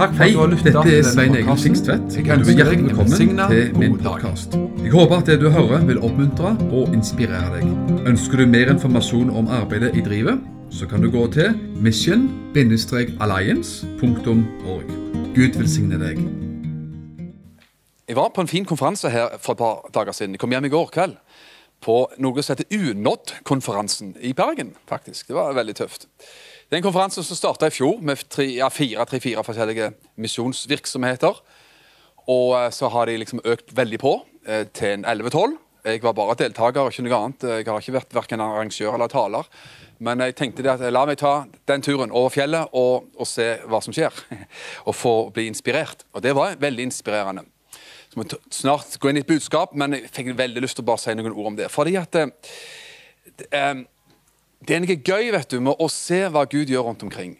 Takk for Hei, at du har lyttet dette er Svein Egil. Sikstvedt. Og Du er hjertelig velkommen til min podkast. Jeg håper at det du hører vil oppmuntre og inspirere deg. Ønsker du mer informasjon om arbeidet i drivet, så kan du gå til mission-alliance.org. Gud velsigne deg. Jeg var på en fin konferanse her for et par dager siden. Jeg kom hjem i går kveld på noe som heter Unådd-konferansen i Bergen. faktisk. Det var veldig tøft. Det er en konferanse som starta i fjor med tre, ja, tre-fire forskjellige misjonsvirksomheter. Og eh, så har de liksom økt veldig på eh, til en 11-12. Jeg var bare deltaker, ikke noe annet. Jeg har ikke vært verken arrangør eller taler. Men jeg tenkte det at la meg ta den turen over fjellet og, og se hva som skjer. Og få bli inspirert. Og det var veldig inspirerende. Så må jeg snart gå inn i et budskap, men jeg fikk veldig lyst til å bare si noen ord om det. Fordi at eh, det, eh, er noe gøy vet du, med å se hva Gud gjør rundt omkring.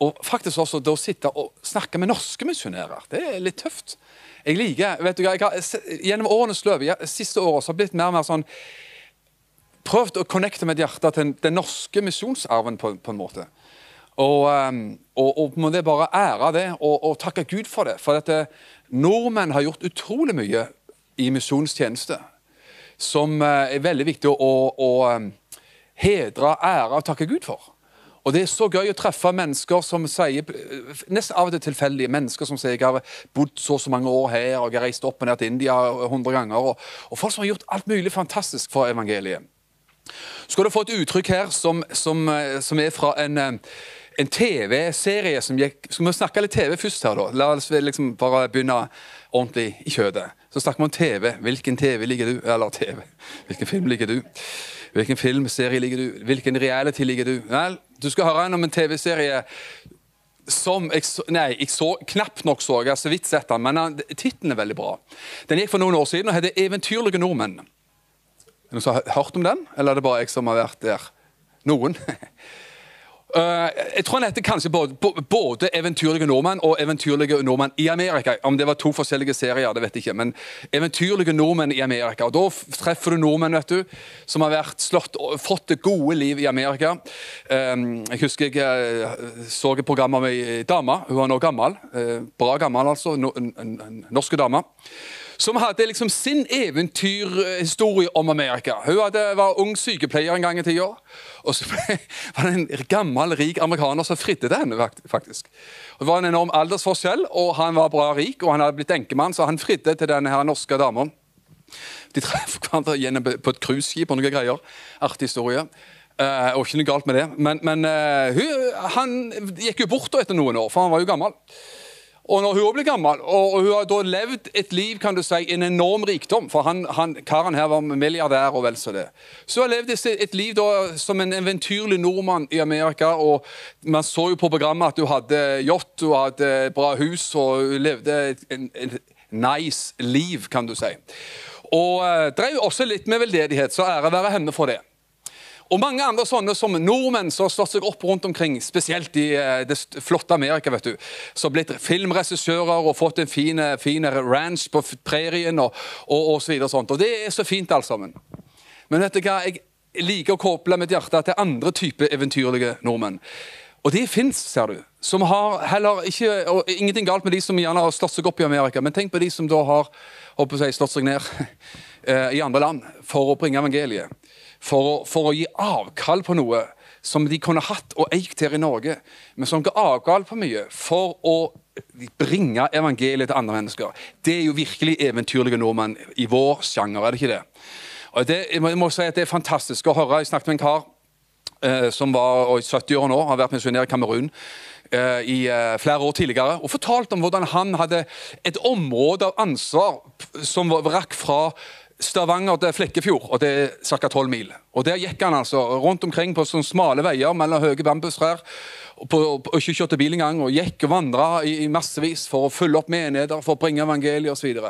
Og faktisk også det å sitte og snakke med norske misjonærer. Det er litt tøft. Jeg liker, vet du, jeg har, Gjennom årenes løp, siste året, så har det blitt mer og mer sånn Prøvd å connecte med hjertet til den norske misjonsarven på, på en måte. Og, um, og, og må det bare ære det og, og takke Gud for det. For at det, nordmenn har gjort utrolig mye i misjonstjeneste som eh, er veldig viktig å, å um, hedre, ære og takke Gud for. Og Det er så gøy å treffe mennesker som sier nesten av og til tilfeldige mennesker som sier jeg har bodd så og så mange år her og jeg har reist opp og ned til India 100 ganger. Og, og folk som har gjort alt mulig fantastisk for evangeliet. Så skal du få et uttrykk her som, som, som er fra en, en TV-serie som gikk Skal vi snakke litt TV først her, da? La oss liksom bare begynne ordentlig i kjødet. Så snakker vi om TV. Hvilken TV liker du? Eller TV. Hvilken film liker du? Hvilken filmserie liker du? Hvilken reality liker du? Vel, du skal høre om en TV-serie som jeg så, Nei, jeg så knapt nok så. Jeg har så vidt sett den, men tittelen er veldig bra. Den gikk for noen år siden og heter 'Eventyrlige nordmenn'. Er det noen som har hørt om den, eller er det bare jeg som har vært der? Noen? Eh, jeg tror han heter kanskje både, både 'Eventyrlige nordmenn' og 'Eventyrlige nordmenn i Amerika'. Om det var to forskjellige serier, det vet jeg ikke. Men 'Eventyrlige nordmenn i Amerika'. Og Da treffer du nordmenn vet du, som har vært slått, fått det gode liv i Amerika. Um, jeg husker jeg eh, så et program om ei dame. Hun er nå gammel. uh, bra gammel, altså. No, norske dame som hadde liksom sin eventyrhistorie om Amerika. Hun hadde, var ung sykepleier en gang i tida. Og så var det en gammel, rik amerikaner som fridde til henne. faktisk. Det var en enorm aldersforskjell, og han var bra rik, og han hadde blitt enkemann, så han fridde til denne her norske dama. De traff hverandre på et cruiseskip og noen greier. Artig historie. Eh, og ikke noe galt med det. Men, men eh, hun, han gikk jo bort etter noen år, for han var jo gammel. Og når hun ble gammel, og hun har da levd et liv kan du si, en enorm rikdom For han, han, karen her var milliardær og vel så det. Så hun har levd et liv da som en eventyrlig nordmann i Amerika. og Man så jo på programmet at hun hadde yacht, hun hadde bra hus og hun levde et en, en nice liv, kan du si. Og eh, drev også litt med veldedighet, så ære være henne for det. Og mange andre sånne som nordmenn som har slått seg opp rundt omkring, spesielt i eh, det flotte Amerika, vet du, som har blitt filmregissører og fått en fin, ranch på prærien og, og, og så videre og sånt. Og det er så fint alt sammen. Men vet du hva, jeg liker å koble mitt hjerte til andre typer eventyrlige nordmenn. Og de fins, ser du. Som har heller ikke, og Ingenting galt med de som gjerne har slått seg opp i Amerika, men tenk på de som da har håper jeg, slått seg ned eh, i andre land for å bringe evangeliet. For for å gi avkall på noe som de kunne hatt og eikt her i Norge, men som ga avkall på mye for å bringe evangeliet til andre mennesker. Det er jo virkelig eventyrlige nordmenn i vår sjanger, er det ikke det? Og det, jeg må, si at det er fantastisk å høre. Jeg snakket med en kar eh, som var i 70 år nå, har vært misjonær i Kamerun eh, i eh, flere år tidligere, og fortalte om hvordan han hadde et område av ansvar som rakk fra Stavanger til Flekkefjord, og det er ca. 12 mil. Og Der gikk han altså rundt omkring på sånne smale veier mellom høye bambustrær. Og, på, og ikke kjørte bil engang, og gikk og vandra i, i massevis for å følge opp menigheter, for å bringe evangeliet osv.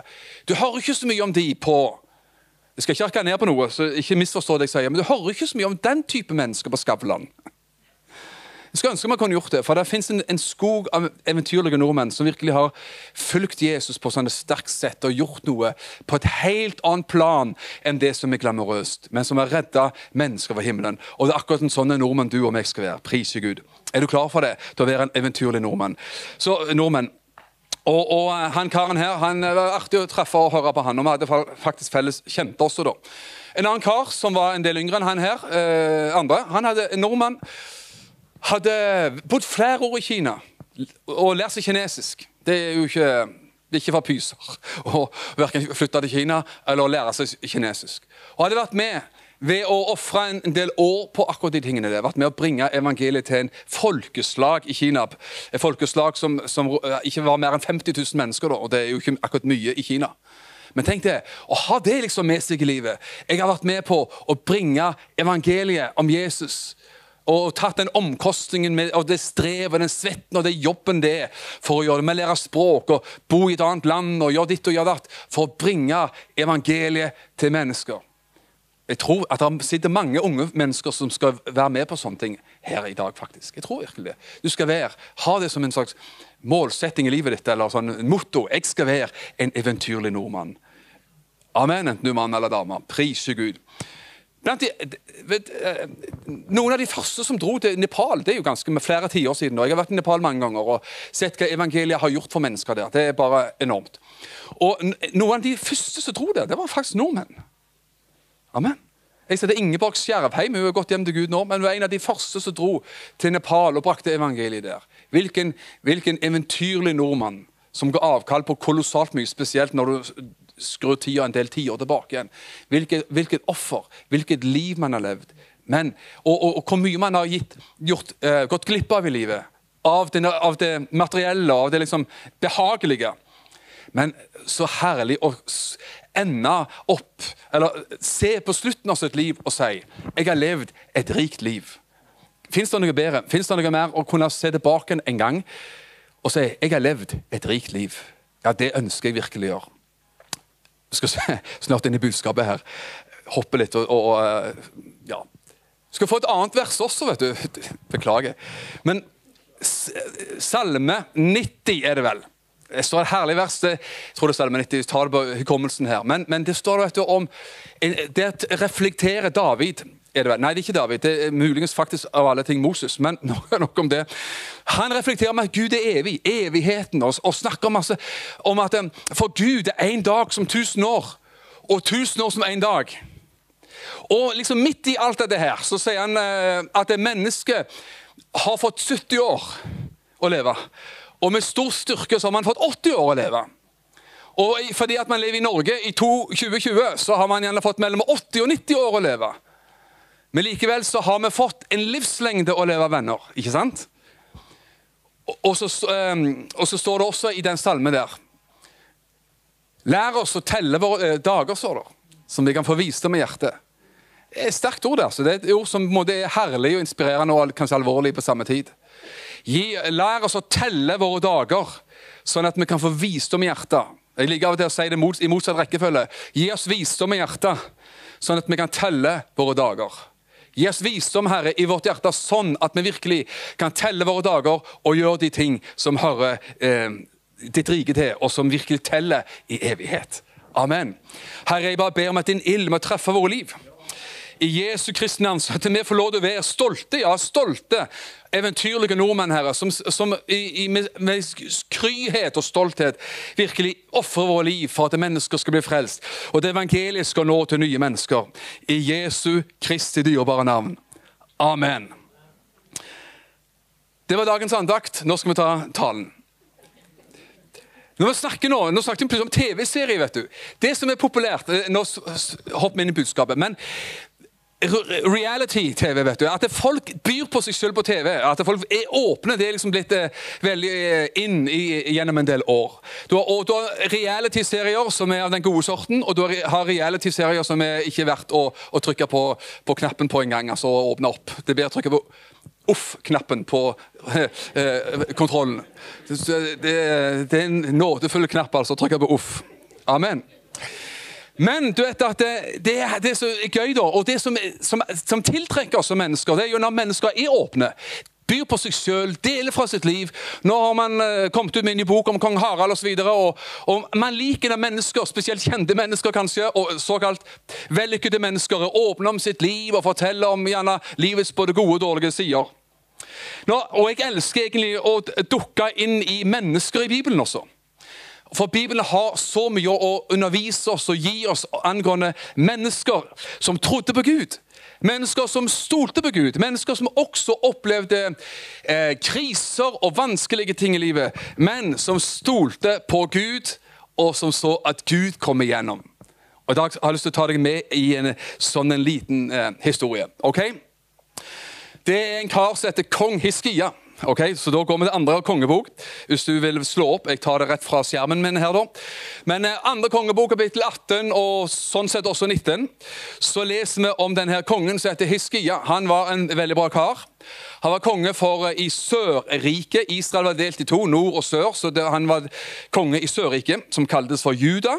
Du hører ikke så mye om de på Jeg skal ikke rakke ned på noe, så ikke misforstå det jeg sier, men du hører ikke så mye om den type mennesker på Skavlan. Skulle ønske man kunne gjort det, for det finnes en, en skog av eventyrlige nordmenn som virkelig har fulgt Jesus på sånne sterkt sett og gjort noe på et helt annet plan enn det som er glamorøst, men som har redda mennesker fra himmelen. Og det er akkurat en sånn nordmann du og meg skal være. Prise Gud. Er du klar for det? Til å være en eventyrlig nordmann. Så nordmenn, Og, og eh, han karen her, han eh, var artig å treffe og høre på han, og vi hadde faktisk felles kjente også da. En annen kar som var en del yngre enn han her, eh, andre, han hadde, en nordmann, hadde bodd flere år i Kina og lært seg kinesisk. Det er jo ikke, ikke for pyser å verken flytte til Kina eller lære seg kinesisk. Og hadde vært med ved å ofre en en del år på akkurat de tingene der. Vært med å bringe evangeliet til en folkeslag i Kina. Et folkeslag som, som eh, ikke var mer enn 50 000 mennesker, da, og det er jo ikke akkurat mye i Kina. Men tenk det, å ha det liksom med seg i livet. Jeg har vært med på å bringe evangeliet om Jesus. Og tatt den omkostningen med, og det strevet, den svetten og det jobben det er for å gjøre det. Med lærer lære språk og bo i et annet land og gjøre ditt og gjøre datt. For å bringe evangeliet til mennesker. Jeg tror at det sitter mange unge mennesker som skal være med på sånne ting her i dag. faktisk. Jeg tror virkelig det. Du skal være, Ha det som en slags målsetting i livet ditt, eller sånn motto. Jeg skal være en eventyrlig nordmann. Amen, enten du er mann eller dame. Prise Gud. Blant de, vet, eh, noen av de første som dro til Nepal, det er jo ganske med flere tiår siden. og Jeg har vært i Nepal mange ganger og sett hva evangeliet har gjort for mennesker der. Det er bare enormt. Og Noen av de første som dro der, det var faktisk nordmenn. Amen. Jeg heter Ingeborg Skjervheim, hun har gått hjem til Gud nå, men hun er en av de første som dro til Nepal og brakte evangeliet der. Hvilken, hvilken eventyrlig nordmann som ga avkall på kolossalt mye, spesielt når du skrur tida en del tiår tilbake igjen. Hvilket, hvilket offer, hvilket liv man har levd. Men, og, og, og hvor mye man har gitt, gjort, uh, gått glipp av i livet. Av det, av det materielle, av det liksom behagelige. Men så herlig å ende opp, eller se på slutten av sitt liv og si 'Jeg har levd et rikt liv'. Fins det noe bedre? Fins det noe mer å kunne se tilbake en gang og si 'Jeg har levd et rikt liv'? Ja, det ønsker jeg virkelig å gjøre. Skal snart inn i budskapet her. Hoppe litt og, og eh, ja. Skal få et annet vers også, vet du. Beklager. Men Salme 90 er det vel. Det står et herlig vers. Jeg tror det er Salme 90. Ta det på hukommelsen her. Men, men det står vet du, om Det at reflekterer David er det? Nei, det er ikke David. Det er muligens faktisk av alle ting Moses. Men nok, nok om det. Han reflekterer om at Gud er evig. Evigheten. Og, og snakker masse om at eh, for Gud er én dag som tusen år. Og tusen år som én dag. Og liksom midt i alt dette her, så sier han eh, at et menneske har fått 70 år å leve. Og med stor styrke så har man fått 80 år å leve. Og fordi at man lever i Norge i 2020, så har man gjerne fått mellom 80 og 90 år å leve. Men likevel så har vi fått en livslengde å leve, venner. Ikke sant? Og, så, eh, og så står det også i den salmen der Lær oss å telle våre eh, dager, står det, som vi kan få visdom i hjertet. Det er et sterkt ord. der, så Det er et ord som er herlig og inspirerende og kanskje alvorlig på samme tid. Gi, lær oss å telle våre dager, sånn at vi kan få visdom i hjertet. Jeg liker av og til å si det i motsatt rekkefølge. Gi oss visdom i hjertet, sånn at vi kan telle våre dager. Gi oss visdom, Herre, i vårt hjerte, sånn at vi virkelig kan telle våre dager og gjøre de ting som hører eh, ditt rike til, og som virkelig teller i evighet. Amen. Herre, jeg bare ber om at din ild må treffe våre liv. I Jesu Kristi navn, så at vi får lov til å være stolte, ja, stolte, eventyrlige nordmenn, Herre, som, som i, i, med, med kryhet og stolthet virkelig ofrer våre liv for at mennesker skal bli frelst, og at evangeliet skal nå til nye mennesker. I Jesu Kristi dyrebare navn. Amen. Det var dagens andakt. Nå skal vi ta talen. Når vi snakker nå, nå snakker vi plutselig om TV-serie, vet du. Det som er populært eh, Nå hopper vi inn i budskapet. men Reality-TV, vet du. At folk byr på seg selv på TV. At folk er åpne. Det er liksom blitt eh, veldig eh, inn i, gjennom en del år. Du har, og du har reality-serier som er av den gode sorten, og du har, reality-serier som er ikke verdt å, å trykke på, på knappen på en gang. altså å åpne opp. Det bedre å trykke på Uff-knappen på eh, kontrollen. Det, det, det er en nådefull knapp, altså. å Trykke på uff. Amen. Men du vet at det, det, er- det er så gøy, da, og det som, som, som tiltrekker oss som mennesker, det er jo når mennesker er åpne. Byr på seg sjøl, deler fra sitt liv. Nå har man uh, kommet ut med en ny bok om kong Harald osv. Og, og man liker når mennesker, spesielt kjente mennesker kanskje, og såkalt vellykkede mennesker, er åpne om sitt liv og forteller om gjerne livets både gode og dårlige sider. Nå, og jeg elsker egentlig å dukke inn i mennesker i Bibelen også. For Bibelen har så mye å undervise oss og gi oss angående mennesker som trodde på Gud. Mennesker som stolte på Gud, mennesker som også opplevde eh, kriser og vanskelige ting i livet, men som stolte på Gud, og som så at Gud kom igjennom. Og I dag har jeg lyst til å ta deg med i en sånn en liten eh, historie. ok? Det er en kar som heter kong Hiskia. Ok, så Da går vi til andre kongebok. Hvis du vil slå opp. Jeg tar det rett fra skjermen min. her da. Men eh, andre kongebok, kapittel 18 og sånn sett også 19, så leser vi om denne kongen som heter Hiskia. Han var en veldig bra kar. Han var konge for eh, i Sørriket. Israel var delt i to, nord og sør. så Han var konge i Sørriket, som kaltes for Juda.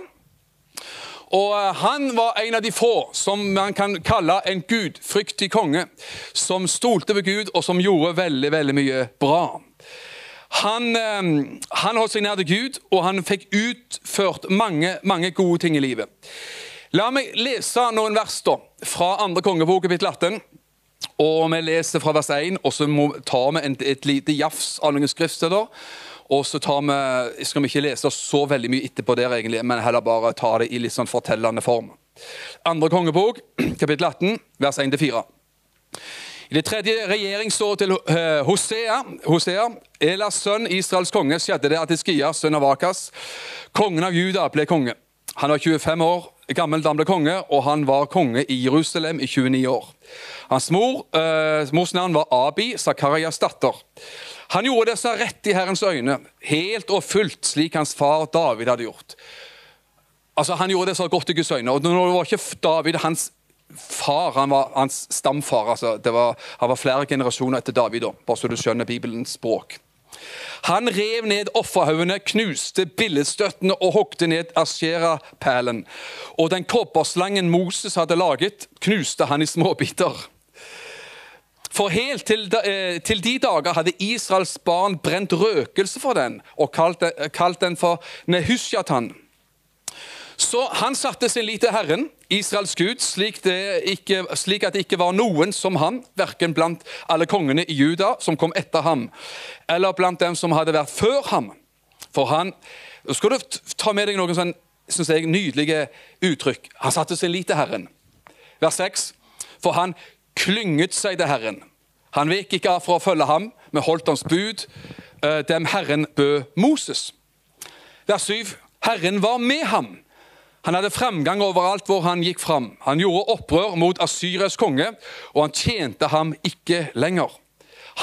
Og eh, Han var en av de få som man kan kalle en gudfryktig konge. Som stolte på Gud, og som gjorde veldig veldig mye bra. Han, eh, han holdt seg nær til Gud, og han fikk utført mange, mange gode ting i livet. La meg lese noen vers da, fra andre kongebok, kapittel 18. Og Vi leser fra vers 1, og så tar vi et lite jafs av noen skriftsteder. Og så tar vi, skal vi ikke lese så veldig mye etterpå der, egentlig, men heller bare ta det i litt sånn fortellende form. Andre kongebok, kapittel 18, vers 1-4. I det tredje regjeringsåret til eh, Hosea, Hosea, Elas sønn, Israels konge, skjedde det at Iskia, sønn av Akas, kongen av Juda, ble konge. Han var 25 år gammel da han ble konge, og han var konge i Jerusalem i 29 år. Hans mor, eh, mors navn var Abi, Zakarias datter. Han gjorde det som var rett i Herrens øyne, helt og fullt slik hans far David hadde gjort. Altså, Han gjorde det som var godt i Guds øyne. og nå var ikke David hans far, han var hans stamfar. altså var, Han var flere generasjoner etter David, da, bare så du skjønner Bibelens språk. Han rev ned offerhaugene, knuste billedstøttene og hogde ned Aschera-perlen. Og den kobberslangen Moses hadde laget, knuste han i småbiter. For helt til, eh, til, de dager hadde Israels barn brent røkelse for den og kalt, kalt den for Nehushatan. Så han satte sin lit til Herren, Israels Gud, slik, ikke, slik, at det ikke var noen som han, verken blant alle kongene i Juda som kom etter ham, eller blant dem som hadde vært før ham. For han skal du ta med deg noen sånn, synes jeg, nydelige uttrykk. Han satte sin lit til Herren. Vers 6. For han klynget seg til Herren. Han vek ikke av for å følge ham, men holdt hans bud, eh, dem Herren bød Moses. Vers 7. Herren var med ham. Han hadde fremgang overalt hvor han gikk fram. Han gjorde opprør mot Asyrias konge, og han tjente ham ikke lenger.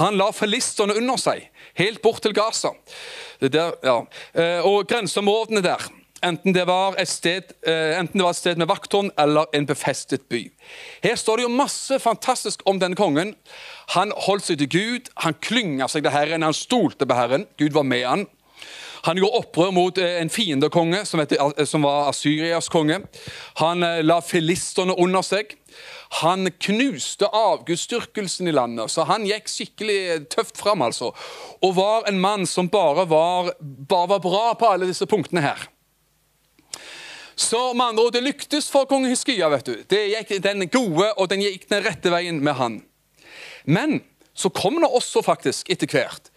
Han la filistene under seg, helt bort til Gaza. Der, ja. Eh, og grenseområdene der enten det var et sted, eh, enten det var et sted med vakttårn eller en befestet by. Her står det jo masse fantastisk om denne kongen. Han holdt seg til Gud, han klynga seg til Herren, han stolte på Herren. Gud var med han. Han gjorde opprør mot eh, en fiendekonge som, eh, som var Asyrias konge. Han la filistene under seg. Han knuste avgudsdyrkelsen i landet, så han gikk skikkelig tøft fram. altså. Og var en mann som bare var, bare var bra på alle disse punktene her. Så med andre ord, det lyktes for kong Hiskia. vet du. Det gikk den gode, og den gikk den rette veien med han. Men så kom det også faktisk etter hvert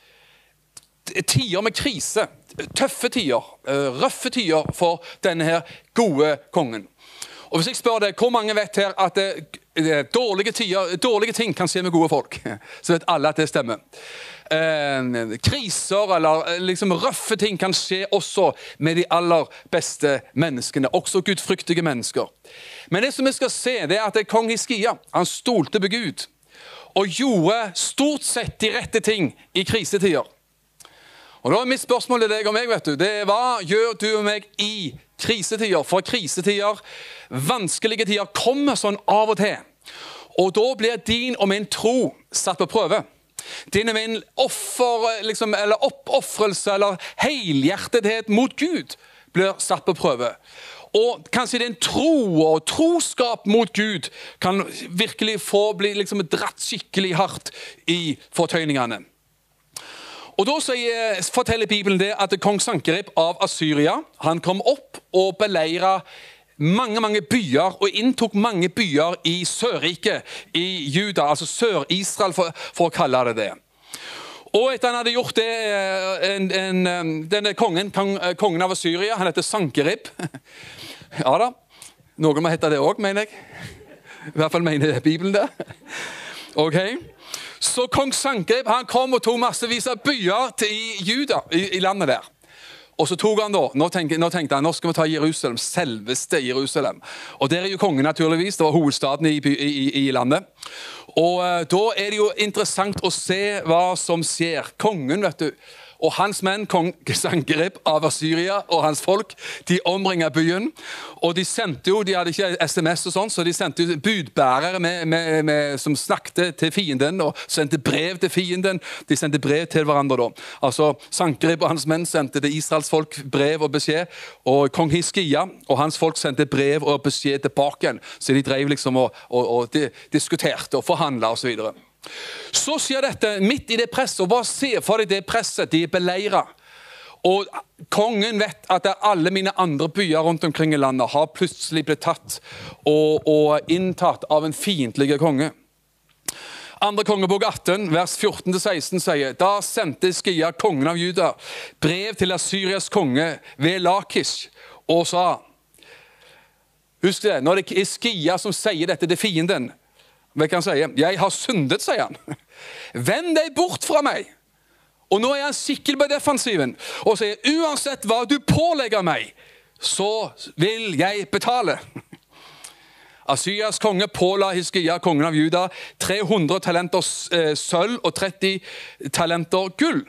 tider med krise. Tøffe tider, eh, røffe tider for denne her gode kongen. Og hvis jeg spør deg, Hvor mange vet her at det, det, dårlige, tider, dårlige ting kan skje med gode folk? Så vet alle at det stemmer eh, kriser eller eh, liksom røffe ting kan skje også med de aller beste menneskene. Også gudfryktige mennesker. Men det som vi skal se, det er at kong Hiskia han stolte på Gud og gjorde stort sett de rette ting i krisetider. Og da er Mitt spørsmål til deg og meg vet du, det er hva gjør du og meg i krisetider? For krisetider, vanskelige tider, kommer sånn av og til. Og da blir din og min tro satt på prøve. Din og min offer, liksom, eller oppofrelse eller helhjertethet mot Gud blir satt på prøve. Og kanskje den tro og troskap mot Gud kan virkelig få bli liksom dratt skikkelig hardt i fortøyningene. Og Da sier, forteller Bibelen det at kong Sankerib av Asyria han kom opp og beleira mange mange byer og inntok mange byer i Sørriket, i Juda, altså Sør-Israel, for, for, å kalle det det. Og etter han hadde gjort det, eh, en, en, eh, denne kongen, kongen av Syria, han heter Sankerib. Ja da. Noen må hete det òg, mener jeg. I hvert fall mener Bibelen det. Ok. Så kong Sankerib han kom og tok massevis av byer til, i Juda, i, i landet der. Og så tok han da, nå tenkte, nå tenkte, han nå skal vi ta Jerusalem, selveste Jerusalem. Og Der er jo kongen, naturligvis. Det var hovedstaden i, i, i landet. Og uh, Da er det jo interessant å se hva som skjer. Kongen, vet du og hans menn, kong Sankerib av Syria og hans folk, de omringa byen. Og de sendte jo, de hadde ikke SMS, og sånn, så de sendte jo budbærere med, med, med, som snakket til fienden og sendte brev til fienden. De sendte brev til hverandre. da. Altså, Sankerib og hans menn sendte til Israels folk brev og beskjed. Og kong Hiskia og hans folk sendte brev og beskjed tilbake igjen. Så de drev liksom og, og, og de, diskuterte og forhandla osv. Så skjer dette midt i det presset. og Bare se for deg det presset. De er beleira. Og kongen vet at alle mine andre byer rundt omkring i landet har plutselig blitt tatt og, og inntatt av en fiendtlig konge. Andre kongebok 18, vers 14-16 sier Da sendte Skia, kongen av Juda, brev til Assyrias konge ved Lakish og sa Husk det, når det er Skia som sier dette til fienden, hva han si? 'Jeg har syndet', sier han. 'Vend deg bort fra meg'. Og nå er han sikker på defensiven og sier 'Uansett hva du pålegger meg, så vil jeg betale'. Asyas konge påla Hiskia, kongen av Juda, 300 talenter eh, sølv og 30 talenter gull.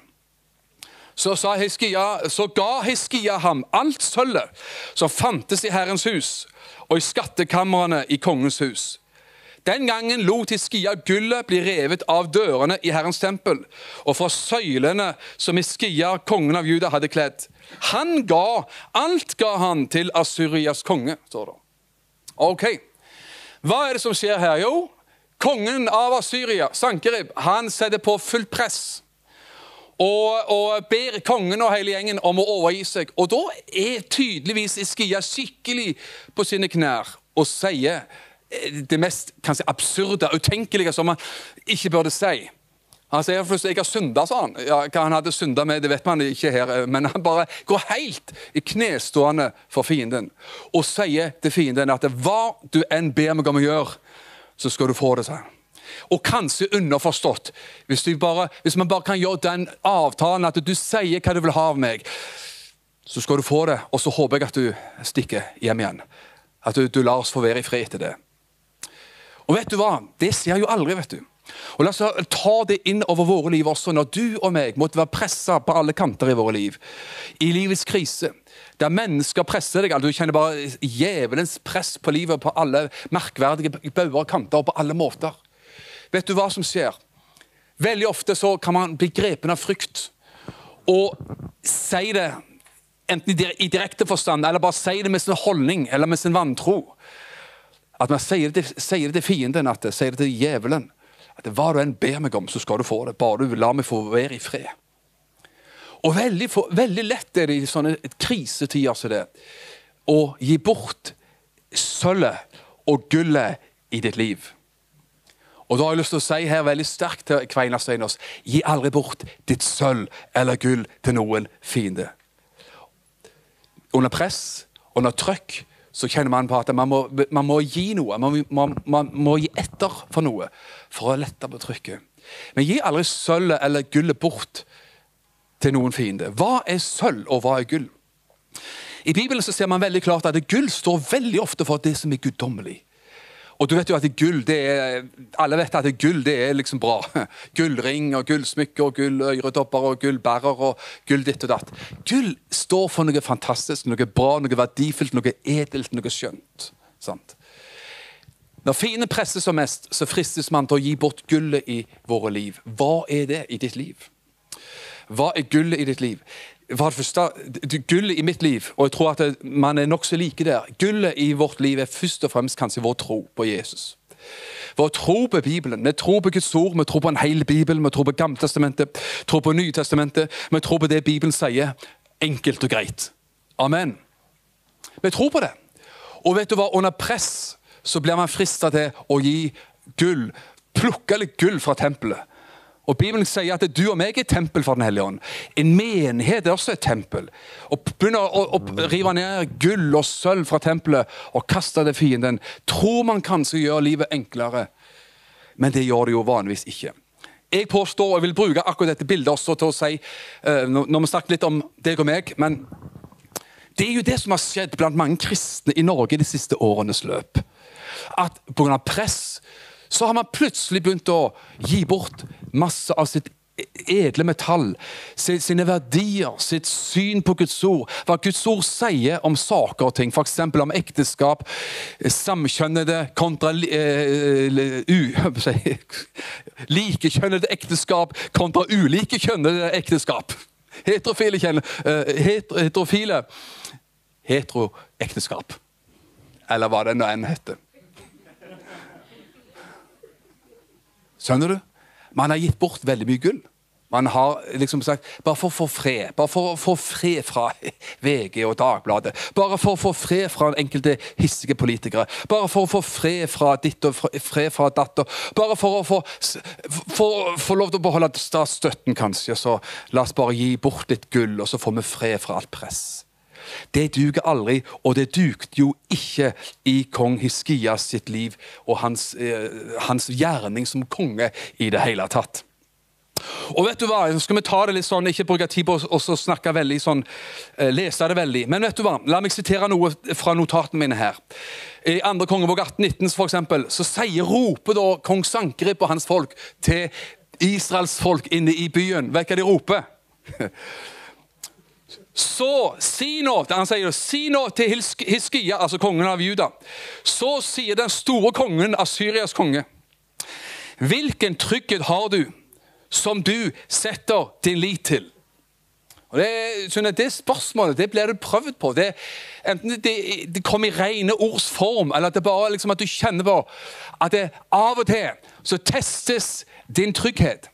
Så, Hiskia, så ga Hiskia ham alt sølvet som fantes i Herrens hus, og i skattekamrene i kongens hus. Den gangen lot Hiskia gullet bli revet av dørene i Herrens tempel og fra søylene som Hiskia, kongen av Juda, hadde kledd. Han ga, alt ga han til Assyrias konge, står det. Ok, Hva er det som skjer her? Jo, kongen av Assyria, Sankerib, han setter på fullt press. Og, og, ber kongen og hele gjengen om å overgi seg. Og Da er tydeligvis Iskia skikkelig på sine knær og sier det mest kanskje absurde, utenkelige som man ikke burde si. Han sier først jeg har synda, sa han. Ja, hva han hadde synda med, det vet man ikke her, men han bare går helt i knestående for fienden og sier til fienden at hva du enn ber meg om å gjøre, så skal du få det. sa Og kanskje underforstått, hvis, bare, hvis man bare kan gjøre den avtalen at du sier hva du vil ha av meg, så skal du få det, og så håper jeg at du stikker hjem igjen. At du, du lar oss få være i fred etter det. Og vet du hva? Det skjer jo aldri. vet du. Og La oss ta det inn over våre liv også, når du og meg måtte være pressa på alle kanter i våre liv. I livets krise, der mennesker presser deg. Du kjenner bare djevelens press på livet på alle merkverdige bauger og kanter og på alle måter. Vet du hva som skjer? Veldig ofte så kan man bli grepen av frykt og si det enten i direkte forstand eller bare si det med sin holdning eller med sin vantro. At man sier det, sier til fienden, at sier det til djevelen. At hva du enn ber meg om, så skal du få det. Bare du lar meg få være i fred. Og veldig, for, veldig lett er det i sånne krisetider som det å gi bort sølvet og gullet i ditt liv. Og da har jeg lyst til å si her veldig sterkt til Kveinar Steinås gi aldri bort ditt sølv eller gull til noen fiende. Under press, under trøkk, så kjenner man på at man må, man må gi noe. Man, man, man, må gi etter for noe for å lette på trykket. Men gi aldri sølvet eller gullet bort til noen fiende. Hva er sølv, og hva er gull? I Bibelen så ser man veldig klart at gull står veldig ofte for det som er guddommelig. Og du vet jo at gull, det er, Alle vet at gull det er liksom bra. Gullring og gullsmykker og gulløretopper og gullbærer og gull ditt og datt. Gull står for noe fantastisk, noe bra, noe verdifullt, noe edelt, noe skjønt. Sant? Når fienden presser som mest, så fristes man til å gi bort gullet i våre liv. Hva er det i ditt liv? Hva er gullet i ditt liv? For det første, Gullet i mitt liv, og jeg tror at man er nokså like der Gullet i vårt liv er først og fremst kanskje vår tro på Jesus. Vår tro på Bibelen. Vi tror på Guds ord, vi tror på en hel bibel, vi tror på Gammeltestamentet, tror på Nytestamentet. Vi tror på det Bibelen sier. Enkelt og greit. Amen. Vi tror på det. Og vet du hva, under press så blir man frista til å gi gull. Plukke litt gull fra tempelet Og Bibelen sier at du og meg er tempel for Den hellige ånd. En menighet er også et tempel. Og begynner å, å, å rive ned gull og sølv fra tempelet og kaste det fienden, tror man kanskje gjør livet enklere, men det gjør det jo vanligvis ikke. Jeg påstår, og vil bruke akkurat dette bildet også til å si, uh, når vi snakket litt om deg og meg men det er jo det som har skjedd blant mange kristne i Norge de siste årenes løp. At pga. press så har man plutselig begynt å gi bort masse av sitt edle metall, sine verdier, sitt syn på Guds ord. Hva Guds ord sier om saker og ting, f.eks. om ekteskap, samkjønnede kontra uh, uh, Likekjønnede ekteskap kontra ulikekjønnede ekteskap. Heterofile, uh, heterofile heteroekteskap. Eller hva det nå enn heter. Skjønner du? Man har gitt bort veldig mye gull. Man har liksom sagt bare for å få fred. Bare for å få fred fra VG og Dagbladet. Bare for å få fred fra enkelte hissige politikere. Bare for å få fred fra ditt og fred fra datter. Bare for å få, lov til å beholde statsstøtten, kanskje. Så la oss bare gi bort litt gull, og så får vi fred fra alt press. Det duger aldri, og det dukte jo ikke i kong Hiskias sitt liv og hans, eh, hans gjerning som konge i det hele tatt. Og vet du hva, så skal vi ta det litt sånn, Ikke bruke tid på å snakke veldig sånn, eh, lese det veldig. Men vet du hva, la meg sitere noe fra notatene mine her. I 2. kongebok 1819 for eksempel, så sier, roper da kong Sankerib og hans folk til Israels folk inne i byen. Vet du hva de roper? Så si nå han sier, si nå til Hiskia, altså kongen av Juda. Så sier den store kongen, Asyrias konge. Hvilken trygghet har du som du setter din lit til? Og det, det spørsmålet det blir du prøvd på. Det, enten det, det kommer i rene ords form, eller at det bare liksom at du kjenner på at det, av og til så testes din trygghet.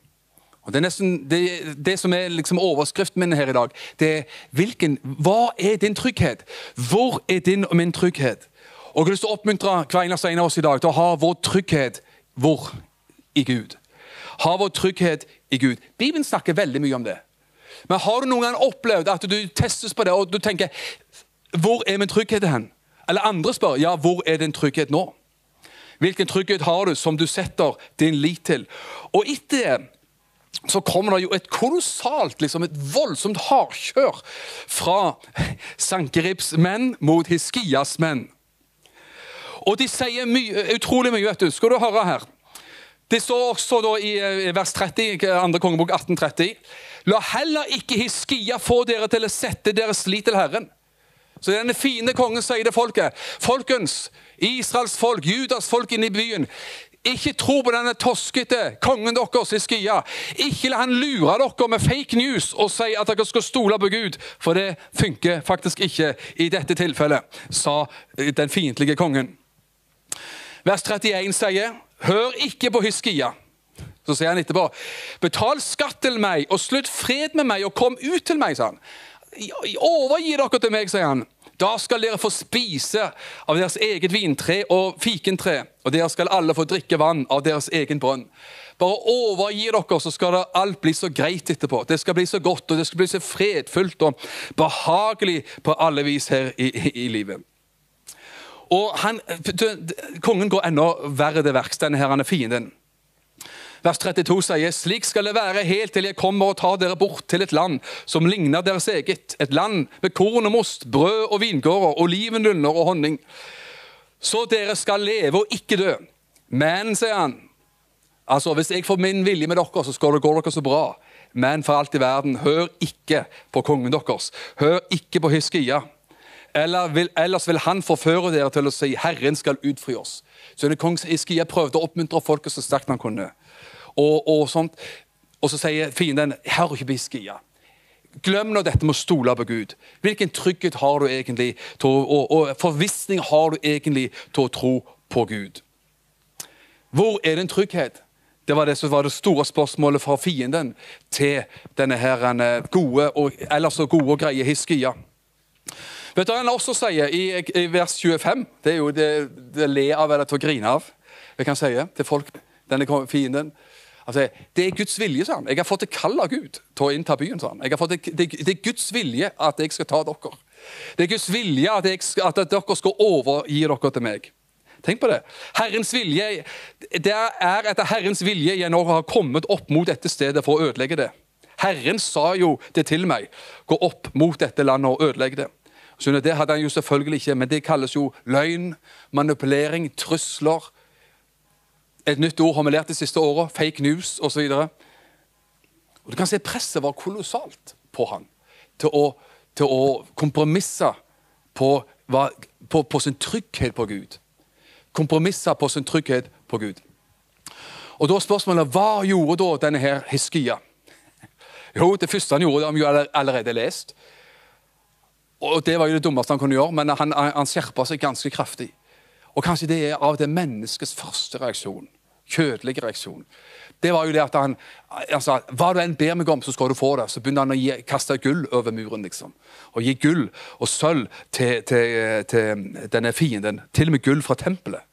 Og Det er nesten det, det som er liksom overskriften min her i dag. Det er hvilken, Hva er din trygghet? Hvor er din og min trygghet? Og Jeg har lyst til å oppmuntre hver eneste en av oss i dag til å ha vår trygghet hvor? I Gud. Ha vår trygghet i Gud. Bibelen snakker veldig mye om det. Men har du noen gang opplevd at du testes på det, og du tenker Hvor er min trygghet hen? Eller andre spør ja, hvor er din trygghet nå? Hvilken trygghet har du som du setter din lit til? Og etter det så kommer det jo et kolossalt, liksom et voldsomt hardkjør fra Sankeribs menn mot Hiskias menn. Og de sier mye, utrolig mye, vet du. Skal du høre her. Det står også da i vers 30, andre kongebok 1830. La heller ikke Hiskia få dere til å sette deres lit til Herren. Så denne fine kongen sier det folket. Folkens, Israels folk, Judas folk inne i byen. Ikke tro på denne toskete kongen deres i skia. Ikke la han lure dere med fake news og si at dere skal stole på Gud, for det funker faktisk ikke i dette tilfellet, sa den fiendtlige kongen. Vers 31 sier, hør ikke på Hyskia. Så sier han etterpå, betal skatt til meg og slutt fred med meg og kom ut til meg, sa han. Overgi dere til meg, sier han. Da skal dere få spise av deres eget vintre og fikentre, og dere skal alle få drikke vann av deres egen brønn. Bare overgi dere, så skal det alt bli så greit etterpå. Det skal bli så godt, og det skal bli så fredfullt og behagelig på alle vis her i, i, i livet. Og han, Kongen går enda verre til verks, denne her, han er fienden. Vers 32 sier slik skal det være helt til jeg kommer og tar dere bort til et land som ligner deres eget. Et land med korn og most, brød og vingårder, olivenlunder og honning. Så dere skal leve og ikke dø. Men, sier han, altså hvis jeg får min vilje med dere, så skal det gå dere så bra. Men for alt i verden, hør ikke på kongen deres. Hør ikke på Hiskia. Eller vil, ellers vil han forføre dere til å si 'Herren skal utfri oss'. Så kong Hiskia prøvde å oppmuntre folket så sterkt han kunne og, og sånt. Og så sier fienden hør ikke på Hiskia. Glem nå dette med å stole på Gud. Hvilken trygghet har du egentlig og, og forvissning har du egentlig til å tro på Gud? Hvor er din trygghet? Det var det som var det store spørsmålet fra fienden til denne her gode og, ellers så gode og greie Hiskia. Vet du hva han også sier i, i, vers 25? Det er jo det, det le av eller til å grine av. Jeg kan si til folk, denne fienden Altså, Det er Guds vilje, sa han. Jeg har fått et kall av Gud til å innta byen. sa han. Fått det, det er Guds vilje at jeg skal ta dere. Det er Guds vilje at, jeg, at dere skal overgi dere til meg. Tenk på det. Herrens vilje, Det er etter Herrens vilje jeg nå har kommet opp mot dette stedet for å ødelegge det. Herren sa jo det til meg. Gå opp mot dette landet og ødelegge det. Så det hadde han jo selvfølgelig ikke, men det kalles jo løgn, manipulering, trusler. Et nytt ord har vi lært de siste åra. Fake news osv. Du kan se presset var kolossalt på han til å, til å kompromisse på, på, på sin trygghet på Gud Kompromisse på sin trygghet på Gud. Og da spørsmålet, Hva gjorde da denne her Hiskia? Jo, Det første han gjorde, det har vi jo allerede lest. Og Det var jo det dummeste han kunne gjøre, men han, han skjerpa seg ganske kraftig. Og Kanskje det er av det menneskets første reaksjon. Kjødelige reaksjon det var jo det at han altså, Hva du enn ber meg om, så skal du få det. Så begynner han å gi, kaste gull over muren. liksom. Og gi gull og sølv til, til, til, denne fienden. Til og med gull fra tempelet.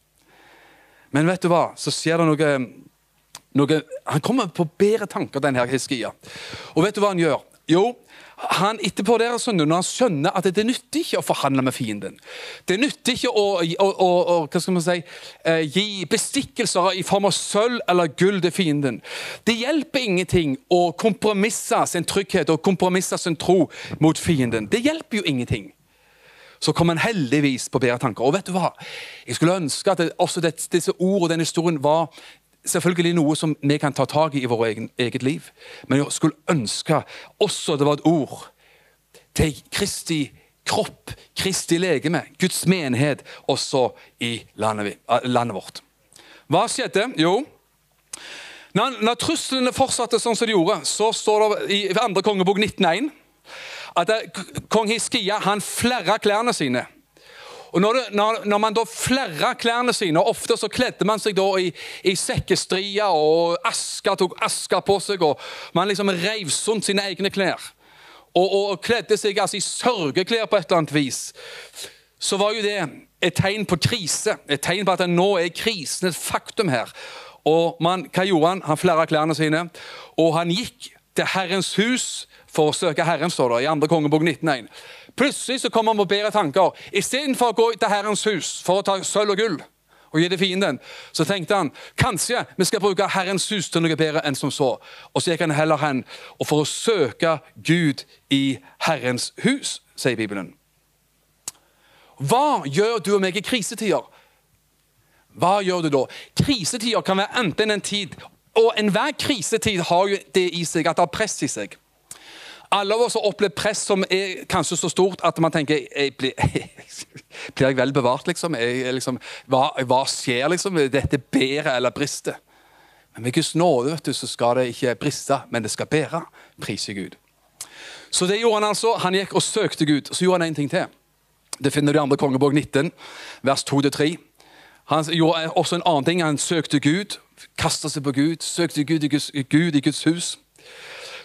Men vet du hva? Så skjer det noe, noe Han kommer på bedre tanker, denne Hiskia. Og vet du hva han gjør? Jo, han etterpå der, når han skjønner at det nytter ikke å forhandle med fienden. Det nytter ikke å, å, å, å hva skal man si, eh, gi bestikkelser i form av sølv eller gull til fienden. Det hjelper ingenting å kompromisse sin trygghet og kompromisse sin tro mot fienden. Det hjelper jo ingenting. Så kom han heldigvis på bedre tanker. Og vet du hva? Jeg skulle ønske at det, også det, disse ord og den historien var selvfølgelig noe som vi kan ta tak i i vårt eget liv. Men jeg skulle ønske også det var et ord til Kristi kropp, Kristi legeme, Guds menighet, også i landet, landet vårt. Hva skjedde? Jo, når, når, truslene fortsatte sånn som de gjorde, så står det i 2. kongebok 19.1 at kong Hiskia han flerra klærne sine. Og når, det, når, når, man da flerra klærne sine, og ofte så kledde man seg da i, i sekkestria, og aska tok aska på seg, og man liksom reiv sundt sine egne klær. Og, og, og kledde seg altså i sørgeklær på et eller annet vis. Så var jo det et tegn på krise. Et tegn på at nå er krisen et faktum her. Og man, hva gjorde han? Han flerra klærne sine, og han gikk til Herrens hus for å søke Herren, står det i 2. kongebok 19.1. Plutselig så kommer han på bedre tanker. Istedenfor å gå til Herrens hus for å ta sølv og gull og gi det fienden, så tenkte han kanskje vi skal bruke Herrens hus til noe bedre enn som så. Og så gikk han heller hen og for å søke Gud i Herrens hus, sier Bibelen. Hva gjør du og meg i krisetider? Hva gjør du da? Krisetider kan være enten en tid Og enhver krisetid har jo det i seg at det har press i seg. Alle av oss har opplevd press som er kanskje så stort at man tenker jeg blir, blir jeg vel bevart, liksom? Jeg, liksom hva, hva, skjer, liksom? Dette bærer eller brister? Men med Guds nåde vet du, så skal det ikke briste, men det skal bære. Prise Gud. Så det gjorde han altså. Han gikk og søkte Gud. Så gjorde han en ting til. Det finner du i 2. kongebok 19, vers 2-3. Han gjorde også en annen ting. Han søkte Gud, kasta seg på Gud, søkte Gud i Guds, Gud i Guds hus.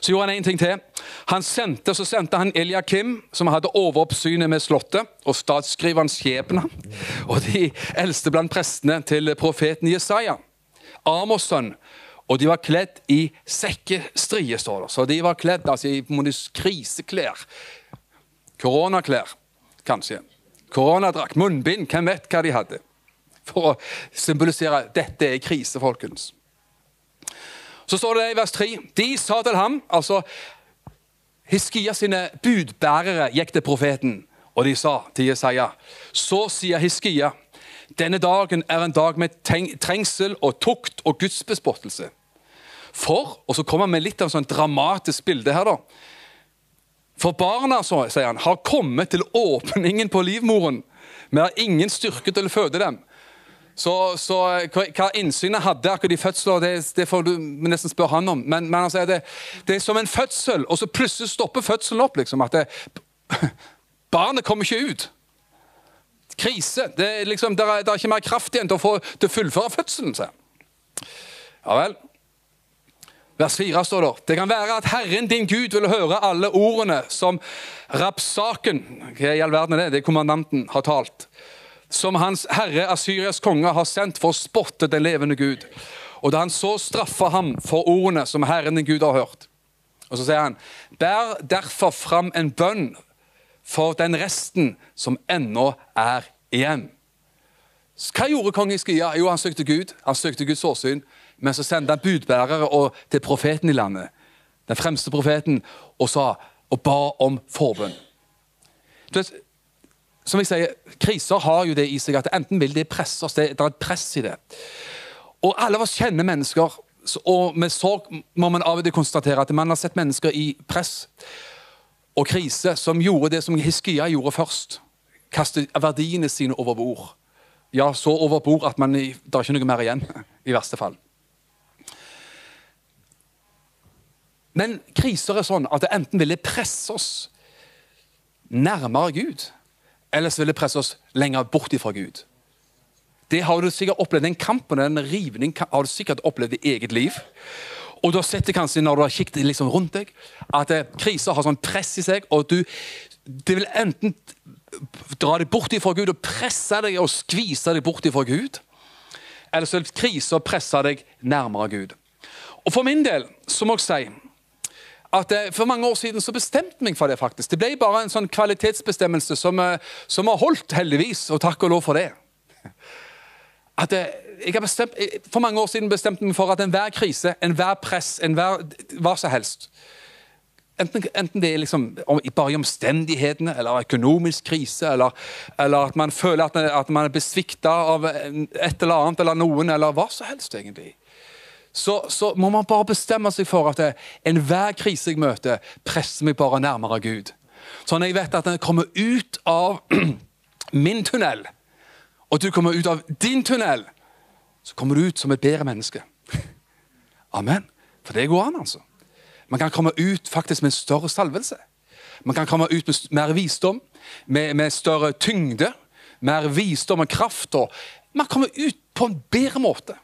Så gjorde han en ting til. Han sendte, så sendte han Eliakim, som hadde overoppsynet med slottet, og statsskriverens skjebne, og de eldste blant prestene til profeten Jesaja. Amos'. Og de var kledd i sekkestrie, står det. Så de var kledd altså, i kriseklær. Koronaklær, kanskje. Koronadrakt, munnbind, hvem vet hva de hadde? For å symbolisere dette er krise, folkens. Så står det i vers 3. De sa til ham altså Hiskia sine budbærere gikk til profeten, og de sa til Jesaja Så sier Hiskia denne dagen er en dag med trengsel og tukt og gudsbespottelse. For Og så kommer han med litt av en sånn dramatisk bilde her. da. For barna så, sier han, har kommet til åpningen på livmoren. Vi har ingen styrke til å føde dem. Så, så hva innsynet hadde akkurat i fødsler, det, det, får du nesten spørre han om. Men, men altså, det, det, er som en fødsel, og så plutselig stopper fødselen opp. liksom, at det, Barnet kommer ikke ut. Krise. Det er, liksom, det er, der er ikke mer kraft igjen til å, få, til å fullføre fødselen. Så. Ja vel. Vers 4 står det Det kan være at Herren din Gud vil høre alle ordene som Rapsaken i all verden er det? Det kommandanten har talt som hans herre Asyrias konge har sendt for å spotte den levende Gud. Og da han så straffa ham for ordene som Herren din Gud har hørt. Og så sier han, bær derfor fram en bønn for den resten som ennå er igjen. Hva gjorde kong Iskia? Jo, han søkte Gud. Han søkte Guds åsyn. Men så sendte han budbærere til profeten i landet, den fremste profeten, og sa og ba om forbønn. Du vet, som jeg sier, Kriser har jo det i seg at enten vil de presse oss, det, det er et press i det. Og alle av oss kjenner mennesker, og med sorg må man av og til konstatere at man har sett mennesker i press og krise som gjorde det som Hiskia gjorde først. Kaste verdiene sine over bord. Ja, så over bord at man, det er ikke noe mer igjen, i verste fall. Men kriser er sånn at det enten vil det presse oss nærmere Gud, eller så vil det presse oss lenger bort ifra Gud. Det har du sikkert opplevd, Den kampen den rivning har du sikkert opplevd i eget liv. Og du har sett det kanskje når du har kikket liksom rundt deg, at eh, kriser har sånn press i seg. og du, Det vil enten dra deg bort ifra Gud og presse deg og skvise deg bort ifra Gud. Eller så vil kriser presse deg nærmere Gud. Og For min del så må jeg si at eh, For mange år siden så bestemte meg for det. faktisk. Det ble bare en sånn kvalitetsbestemmelse som, eh, som har holdt, heldigvis, og takk og lov for det. At eh, jeg har bestemt, For mange år siden bestemte jeg meg for at enhver krise, enhver press, enhver hva som helst Enten, enten, det er liksom bare i omstendighetene, eller økonomisk krise, eller, eller at man føler at, at man er besvikta av et eller annet eller noen, eller hva som helst, egentlig så, så, må man bare bestemme seg for at enhver krise jeg møter, presser meg bare nærmere Gud. Sånn at jeg vet at jeg kommer ut av min tunnel, og du kommer ut av din tunnel, så kommer du ut som et bedre menneske. Amen. For det går an, altså. Man kan komme ut faktisk med en større salvelse. Man kan komme ut med mer visdom, med, med større tyngde, mer visdom og kraft. Og man kommer ut på en bedre måte.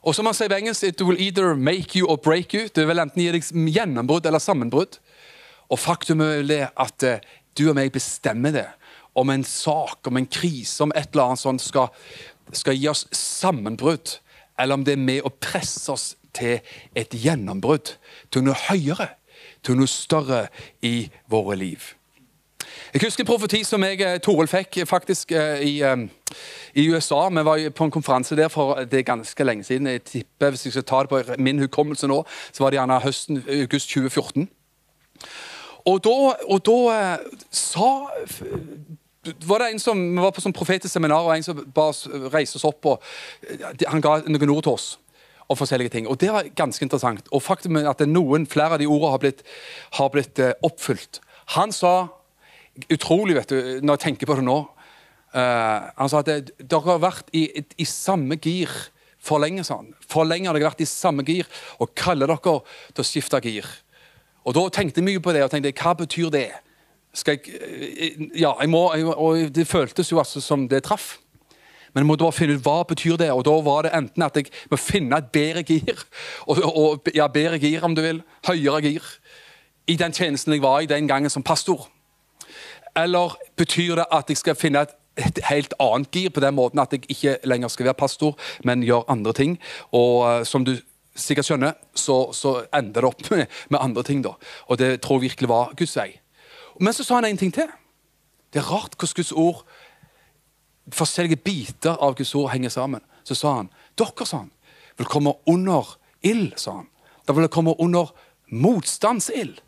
Og som man sier på engelsk, It will either make you or break you. Det vil enten gi deg gjennombrudd eller sammenbrudd. Og faktum er at uh, du og meg bestemmer det. Om en sak, om en krise, om et eller annet sånt skal, skal gi oss sammenbrudd. Eller om det er med å presse oss til et gjennombrudd. Til noe høyere. Til noe større i våre liv. Jeg husker en profeti som jeg, eh, Toril fikk faktisk eh, i, eh, i, USA. Vi var på en konferanse der for det er ganske lenge siden. Jeg tipper, Hvis jeg skal ta det på min hukommelse nå, så var det gjerne høsten august 2014. Og da, og da sa var det en som vi var på sånn profetisk seminar, og en som ba oss reise oss opp. og Han ga noen ord til oss og forskjellige ting. Og Det var ganske interessant. Og faktum er at noen, flere av de ordene har blitt, har blitt oppfylt. Han sa utrolig, vet du, når jeg tenker på det nå. Uh, han sa at dere har vært i, i, samme gir for lenge. Sånn. For lenge har dere vært i samme gir, og kaller dere til å skifte gir. Og Da tenkte jeg mye på det, og tenkte hva betyr det? Skal jeg, eh, ja, jeg må, jeg, og Det føltes jo altså som det traff. Men jeg måtte bare finne ut hva betyr det og da var det enten at jeg må finne et bedre gir, og, og, ja, bedre gir om du vil, høyere gir, i den tjenesten jeg var i den gangen som pastor. Eller betyr det at jeg skal finne et, et helt annet gir, på den måten at jeg ikke lenger skal være pastor, men gjøre andre ting? Og uh, som du sikkert skjønner, så, så ender det opp med, med, andre ting. da. Og det tror jeg virkelig var Guds vei. Men så sa han en ting til. Det er rart hvordan Guds ord forskjellige biter av Guds ord henger sammen. Så sa han dere sa han, vil komme under ild. sa han. Da vil dere komme under motstandsild.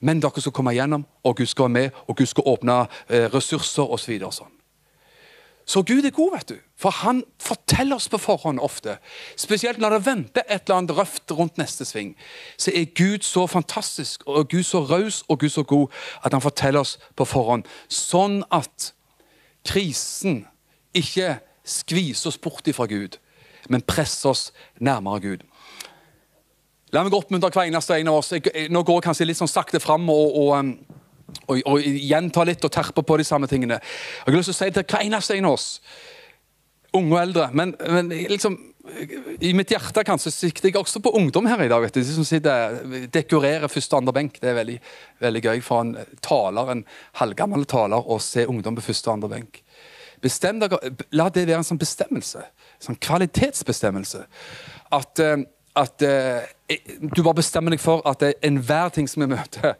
Men dere skal komme igjennom, og Gud skal være med, og Gud skal åpne eh, ressurser osv. Så, sånn. så Gud er god, vet du. For han forteller oss på forhånd ofte. Spesielt når det venter et eller annet røft rundt neste sving. Så er Gud så fantastisk, og Gud så raus og Gud så god at han forteller oss på forhånd. Sånn at krisen ikke skviser oss bort ifra Gud, men presser oss nærmere Gud. La meg oppmuntre hver eneste en av oss. nå går jeg kanskje litt sånn sakte fram og, og, um, og, og gjenta litt og terpe på de samme tingene. Jeg har lyst til å si til hver eneste en av oss, unge og eldre men, men liksom, I mitt hjerte kanskje sikter jeg også på ungdom her i dag. vet du, De som sitter, dekorerer første og andre benk. Det er veldig, veldig gøy for en taler, en halvgammel taler å se ungdom på første og andre benk. Bestem La det være en sånn bestemmelse. En sånn kvalitetsbestemmelse. At, eh, at eh, du bare bestemmer deg for at enhver ting som vi møter,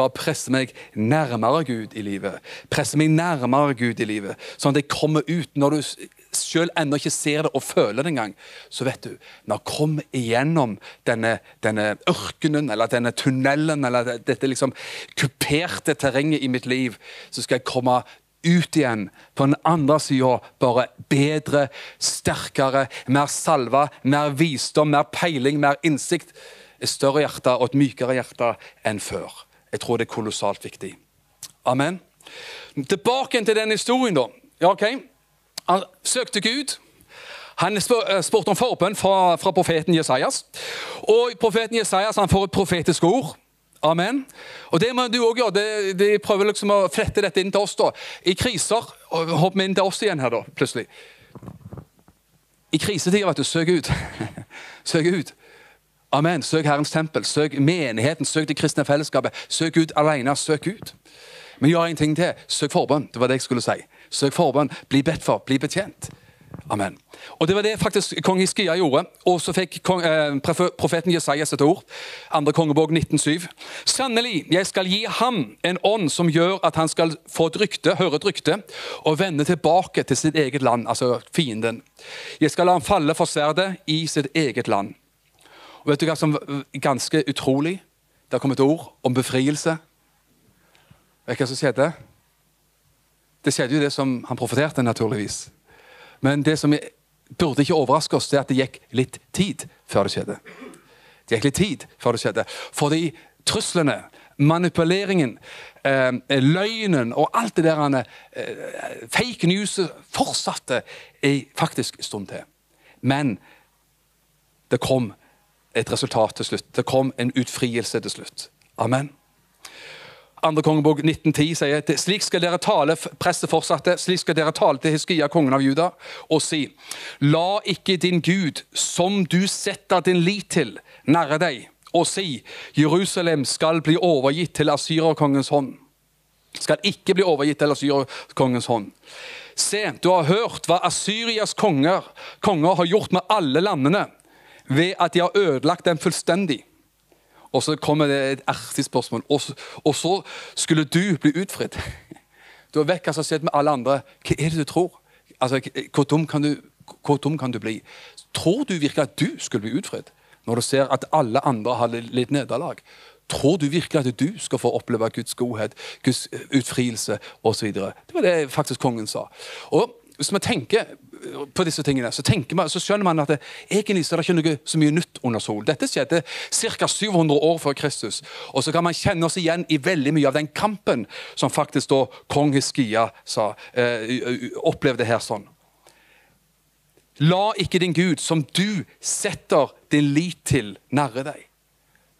bare presser meg nærmere Gud i livet. Presser meg nærmere Gud i livet, Sånn at jeg kommer ut. Når du selv ennå ikke ser det og føler det engang, så vet du Når jeg kommer igjennom denne, denne ørkenen eller denne tunnelen eller dette liksom kuperte terrenget i mitt liv, så skal jeg komme ut igjen på den andre sida bare bedre, sterkere, mer salva, mer visdom, mer peiling, mer innsikt. Et større hjerte og et mykere hjerte enn før. Jeg tror det er kolossalt viktig. Amen. Tilbake til den historien, da. Ja, ok. Han søkte Gud. Han eh, spurte om forbønn fra, fra, profeten Jesajas. Og profeten Jesajas han får et profetisk ord. Amen. Og Det må du òg gjøre. De, de, prøver liksom å flette dette inn til oss. da. I kriser Hopp inn til oss igjen her, da, plutselig. I krisetider, vet du, søk ut. søk ut. Amen. Søk Herrens tempel, søk menigheten, søk det kristne fellesskapet. Søk ut alene, søk ut. Men gjør en ting til. Søk forbønn. Det var det jeg skulle si. Søk forbønn. Bli bedt for. Bli betjent. Amen. Og Det var det faktisk kong Hiskia gjorde. Og så fikk kong, eh, profeten Jesajas et ord. Andre kongebok 19,7. Sannelig, jeg skal gi ham en ånd som gjør at han skal få et rykte, høre et rykte, og vende tilbake til sitt eget land, altså fienden. Jeg skal la ham falle for sverdet i sitt eget land. Og vet du hva som er ganske utrolig? Det har kommet ord om befrielse. Vet du hva som skjedde? Det skjedde jo det som han profeterte, naturligvis. Men det som burde ikke overraske oss, det er at det gikk litt tid før det skjedde. Det gikk litt tid før det skjedde. Fordi truslene, manipuleringen, eh, løgnen og alt det der eh, fake newset fortsatte i faktisk stund til. Men det kom et resultat til slutt. Det kom en utfrielse til slutt. Amen. Andre kongebok 1910 sier at slik skal dere tale presset fortsatte, slik skal dere tale til Hiskia, kongen av Juda, og si La ikke din Gud, som du setter din lit til, nære deg, og si Jerusalem skal bli overgitt til asyrerkongens hånd. Skal ikke bli overgitt til asyrerkongens hånd. Se, du har hørt hva Asyrias konger, konger har gjort med alle landene, ved at de har ødelagt dem fullstendig. Og så kommer det et artig spørsmål. Og så, og så, skulle du bli utfridd. Du vet hva som har skjedd med alle andre. Hva er det du tror? Altså, hvor, dum kan du, dum kan du bli? Tror du virkelig at du skulle bli utfridd? Når du ser at alle andre har litt nederlag. Tror du virkelig at du skal få oppleve Guds godhet, Guds utfrielse osv.? Det var det faktisk kongen sa. Og Hvis vi tenker på disse tingene, så, man, så skjønner man at det, egentlig så er det ikke noe så mye nytt under sol. Dette skjedde ca. 700 år før Kristus. Og så kan man kjenne oss igjen i veldig mye av den kampen som faktisk da kong Hiskia sa, eh, opplevde her sånn. La ikke din Gud, som du setter din lit til, narre deg.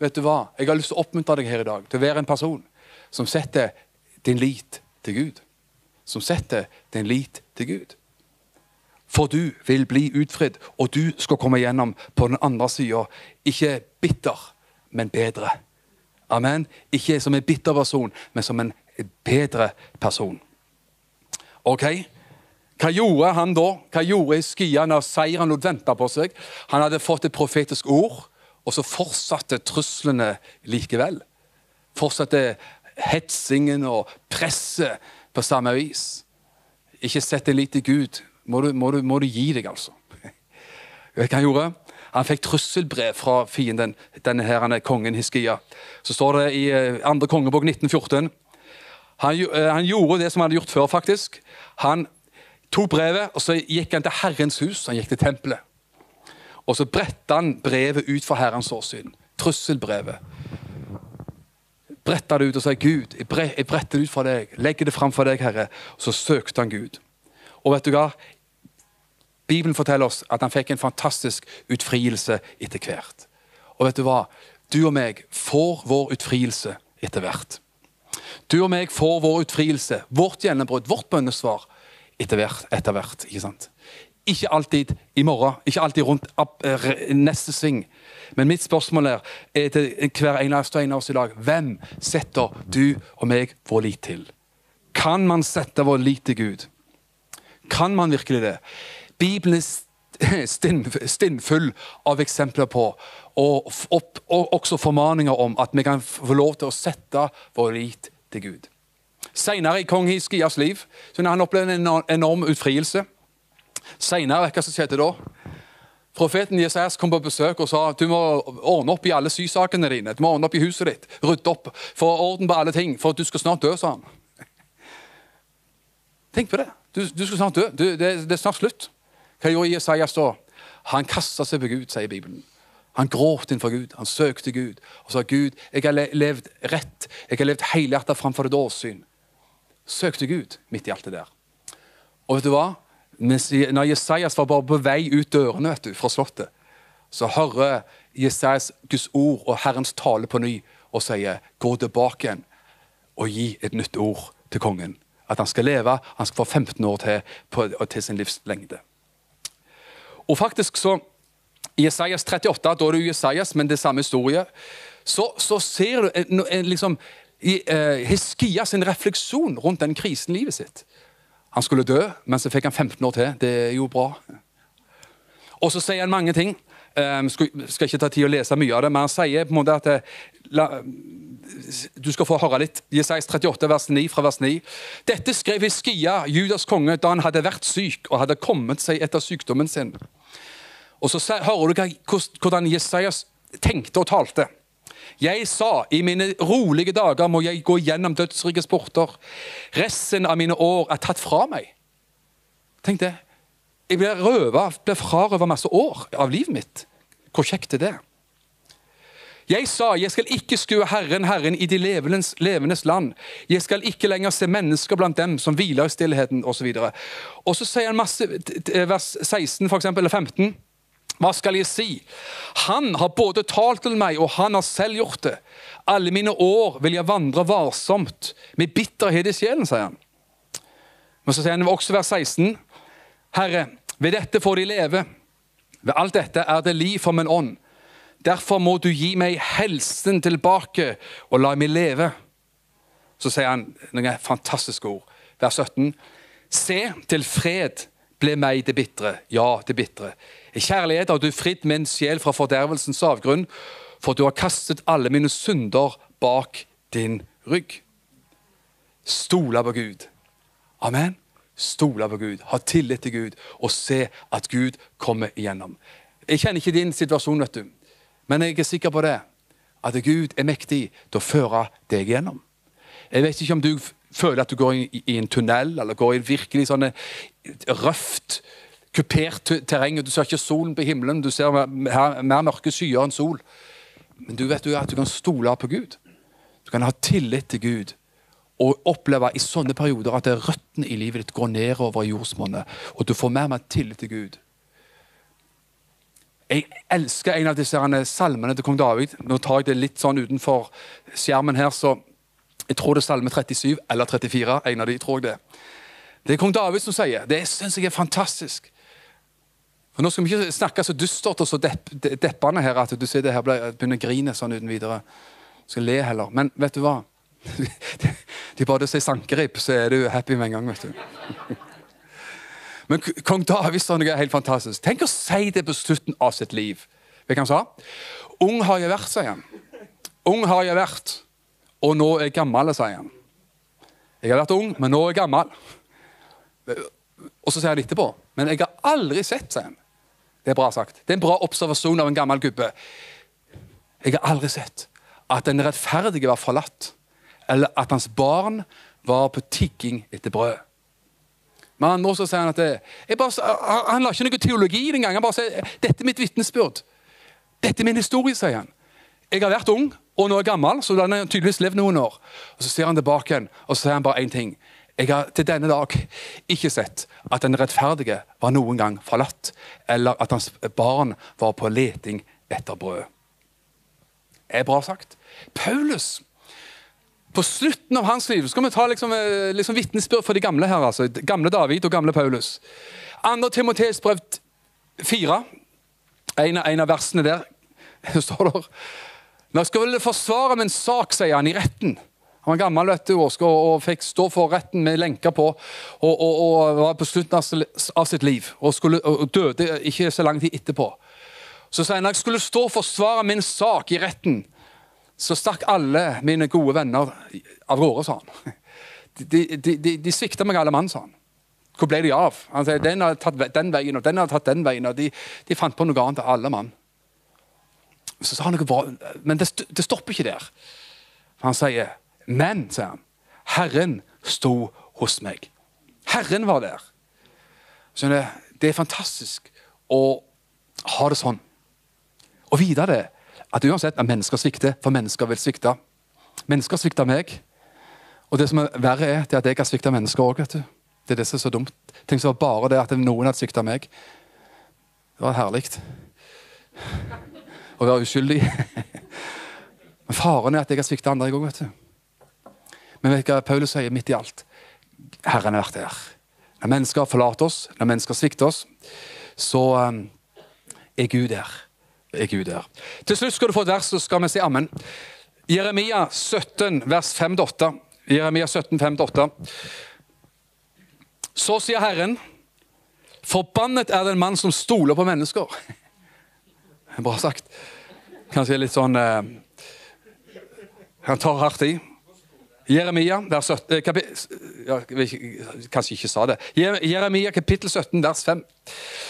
Vet du hva? Jeg har lyst til å oppmuntre deg her i dag til å være en person som setter din lit til Gud. Som setter din lit til Gud. For du vil bli utfridd, og du skal komme gjennom på den andre sida. Ikke bitter, men bedre. Amen. Ikke som en bitter person, men som en bedre person. Ok? Hva gjorde han da? Hva gjorde Hiskia når seieren lot vente på seg? Han hadde fått et profetisk ord, og så fortsatte truslene likevel. Fortsatte hetsingen og presset på samme vis. Ikke sett en lite Gud, må du, må, du, må du, gi deg, altså. Vet du hva han gjorde? Han fikk trusselbrev fra fienden, denne her, er kongen Hiskia. Så står det i eh, andre kongebok 1914. Han, eh, han, gjorde det som han hadde gjort før, faktisk. Han tok brevet, og så gikk han til Herrens hus. Han gikk til tempelet. Og så bretta han brevet ut for Herrens åsyn. Trusselbrevet. Bretta det ut og sa, 'Gud, jeg bretter det ut for deg. Legger det fram for deg, Herre.' Og så søkte han Gud. Og vet du hva? Bibelen forteller oss at han fikk en fantastisk utfrielse etter hvert. Og vet du hva? Du og meg får vår utfrielse etter hvert. Du og meg får vår utfrielse, vårt gjennombrudd, vårt bønnesvar etter hvert. Etter hvert ikke, sant? ikke alltid i morgen, ikke alltid rundt opp, neste sving. Men mitt spørsmål er, er til hver eneste en av oss i dag hvem setter du og meg vår lit til? Kan man sette vår lit til Gud? Kan man virkelig det? Bibelen er stinnfull av eksempler på, og, opp, og også formaninger om, at vi kan få lov til å sette vår lit til Gud. Senere i kong Hiskias liv så han opplevde en enorm utfrielse. Senere, hva som skjedde da? Profeten Jesajas kom på besøk og sa du må ordne opp i alle sysakene dine. Du må ordne opp i huset ditt, rydde opp, få orden på alle ting, for at du skal snart dø, sa han. Tenk på det. Du, du skulle snart dø. Du, det, det, er snart slutt. Hva gjorde Jesajas da? Han kasta seg på Gud, sier Bibelen. Han gråt innenfor Gud, han søkte Gud og sa Gud, jeg har levd rett, jeg har levd helhjertet framfor ditt åsyn. Søkte Gud midt i alt det der. Og vet du hva? Når Jesajas var bare på vei ut dørene vet du, fra slottet, så hører Jesajas Guds ord og Herrens tale på ny og sier, gå tilbake igjen og gi et nytt ord til kongen. At han skal leve, han skal få 15 år til, på, til sin livslengde. Og faktisk så, I Jesajas 38, da er det Jesajas, men det er samme historie, så, så ser du en, en, liksom, i, eh, Hiskia sin refleksjon rundt den krisen i livet sitt. Han skulle dø, men så fikk han 15 år til. Det er jo bra. Og så sier han mange ting. Um, skal, skal ikke ta tid å lese mye av det, men han sier på en måte at eh, la, Du skal få høre litt. Jesajas 38, vers 9, fra vers 9. Dette skrev Hiskia, Judas konge, da han hadde vært syk og hadde kommet seg etter sykdommen sin. Og så hører du hvordan Jesajas tenkte og talte. Jeg sa i mine rolige dager må jeg gå gjennom dødsrikes porter. Resten av mine år er tatt fra meg. Tenk det. Jeg blir røva, blir frarøva masse år av livet mitt. Hvor kjekt er det? Jeg sa, jeg skal ikke skue Herren, Herren i de levendes, levendes land. Jeg skal ikke lenger se mennesker blant dem som hviler i stillheten, osv. Og, og så sier han masse, vers 16 for eksempel, eller 15. Hva skal jeg si? Han har både talt til meg, og han har selv gjort det. Alle mine år vil jeg vandre varsomt, med bitterhet i sjelen, sier han. Men så sier han også vers 16. Herre, ved dette får de leve. Ved alt dette er det liv for min ånd. Derfor må du gi meg helsen tilbake og la meg leve. Så sier han noen fantastiske ord. Vers 17. Se til fred ble meg det bitre, ja, det bitre. I kjærlighet har du fridd min sjel fra fordervelsens avgrunn, for du har kastet alle mine synder bak din rygg. Stole på Gud. Amen. Stole på Gud, ha tillit til Gud og se at Gud kommer igjennom. Jeg kjenner ikke din situasjon, vet du, men jeg er sikker på det. At Gud er mektig til å føre deg igjennom. Jeg vet ikke om du føler at du går i, i en tunnel eller går i virkelig sånne røft kupert terreng. Du ser ikke solen på himmelen, du ser mer, mer mørke skyer enn sol. Men du vet jo at du kan stole på Gud. Du kan ha tillit til Gud og oppleve i sånne perioder at røttene i livet ditt går nedover jordsmonnet, og du får mer og mer tillit til Gud. Jeg elsker en av disse salmene til kong David. Nå tar jeg det litt sånn utenfor skjermen her, så jeg tror det er salme 37 eller 34. En av de, tror jeg det. Det er kong David som sier. Det syns jeg er fantastisk. For Nå skal vi ikke snakke så dystert og så depp, deppende her at du ser det her begynner å grine sånn uten videre. Skal le heller. Men vet du hva? De bare sier sankerib, så er du happy med en gang. vet du. Men kong David sa noe helt fantastisk. Tenk å si det på slutten av sitt liv. Vet du hva han sa? Ung har jeg vært, sier han. Ung har jeg vært, og nå er jeg gammel, sier han. Jeg har vært ung, men nå er jeg gammel. Og så sier han etterpå Men jeg har aldri sett, sier han. Det er bra sagt. Det er en bra observasjon av en gammel gubbe. Jeg har aldri sett at den rettferdige var forlatt, eller at hans barn var på tigging etter brød. Men nå så sier han at det, bare, Han la ikke noe teologi den gangen. Han bare sier dette er mitt vitnesbyrd. Dette er min historie, sier han. Jeg har vært ung, og nå er jeg gammel, så den har tydeligvis levd noen år. Og Så ser han tilbake igjen, og så sier han bare én ting. Jeg har til denne dag ikke sett at den rettferdige var noen gang forlatt, eller at hans barn var på leting etter brød. Er bra sagt. Paulus på slutten av hans liv skal vi ta liksom, eh, liksom vitnesbyrd for de gamle her. altså. Gamle David og gamle Paulus. Andre Timoteus brev fire, en, en, av versene der, står der Nå skal vel forsvare min sak, sier han, i retten. Han var gammel vet du, og, og fikk stå for retten med lenker på. Og, og, og var på slutten av sitt liv og, skulle, og døde ikke så lang tid etterpå. Så sier han når jeg skulle stå og forsvare min sak i retten, så stakk alle mine gode venner av gårde, sa han. De, de, de, de svikta meg alle mann, sa han. Hvor ble de av? Han sier, Den har tatt den veien, og den har tatt den veien. og De, de fant på noe annet, alle mann. Så sa han noe bra, Men det, det stopper ikke der. Han sier, men, sier han, Herren sto hos meg. Herren var der. Skjønner, Det er fantastisk å ha det sånn. Og vite det, at uansett at mennesker svikter, for mennesker vil svikte. Mennesker svikter meg. Og det som er verre er, at jeg har svikta mennesker òg. Det er det som er så dumt. Tenk så bare det at noen hadde svikta meg. Det var herlig. Å være uskyldig. Men faren er at jeg har svikta andre, jeg òg. Men vet du hva Paulus sier midt i alt? Herren har vært her. Når mennesker forlater oss, når mennesker svikter oss, så um, er Gud der. Er Gud der. Til slutt skal du få et vers, så skal vi si ammen. Jeremia 17, vers 5-8. Jeremia 17, 5-8. Så sier Herren, forbannet er den mann som stoler på mennesker. Bra sagt. Kanskje litt sånn eh, Han tar hardt i. Jeremia, vers 17, eh, kapi, ja, Kanskje ikke sa det. Jeremia kapittel 17, vers 5.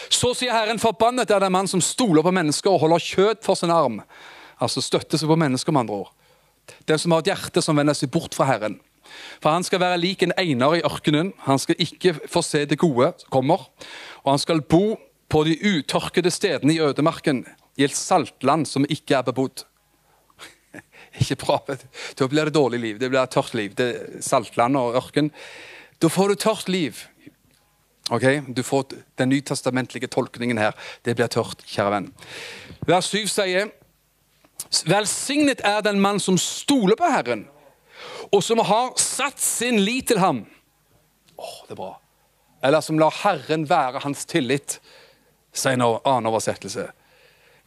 Så sier Herren, forbannet er den mann som stoler på mennesker og holder kjøtt for sin arm. Altså støtter seg på mennesker, med andre ord. Den som har et hjerte som vender seg bort fra Herren. For han skal være lik en einar i ørkenen. Han skal ikke få se det gode som kommer. Og han skal bo på de utørkede stedene i ødemarken, i et saltland som ikke er bebodd. Ikke bra. Da blir det dårlig liv. Det blir tørt liv. Det saltland og ørken. Da får du tørt liv. Ok, Du får den nytestamentlige tolkningen her. Det blir tørt, kjære venn. Vers 7 sier Velsignet er den mann som stoler på Herren og som har satt sin lit til ham. Åh, oh, det er bra. Eller som lar Herren være hans tillit, sier en annen oversettelse.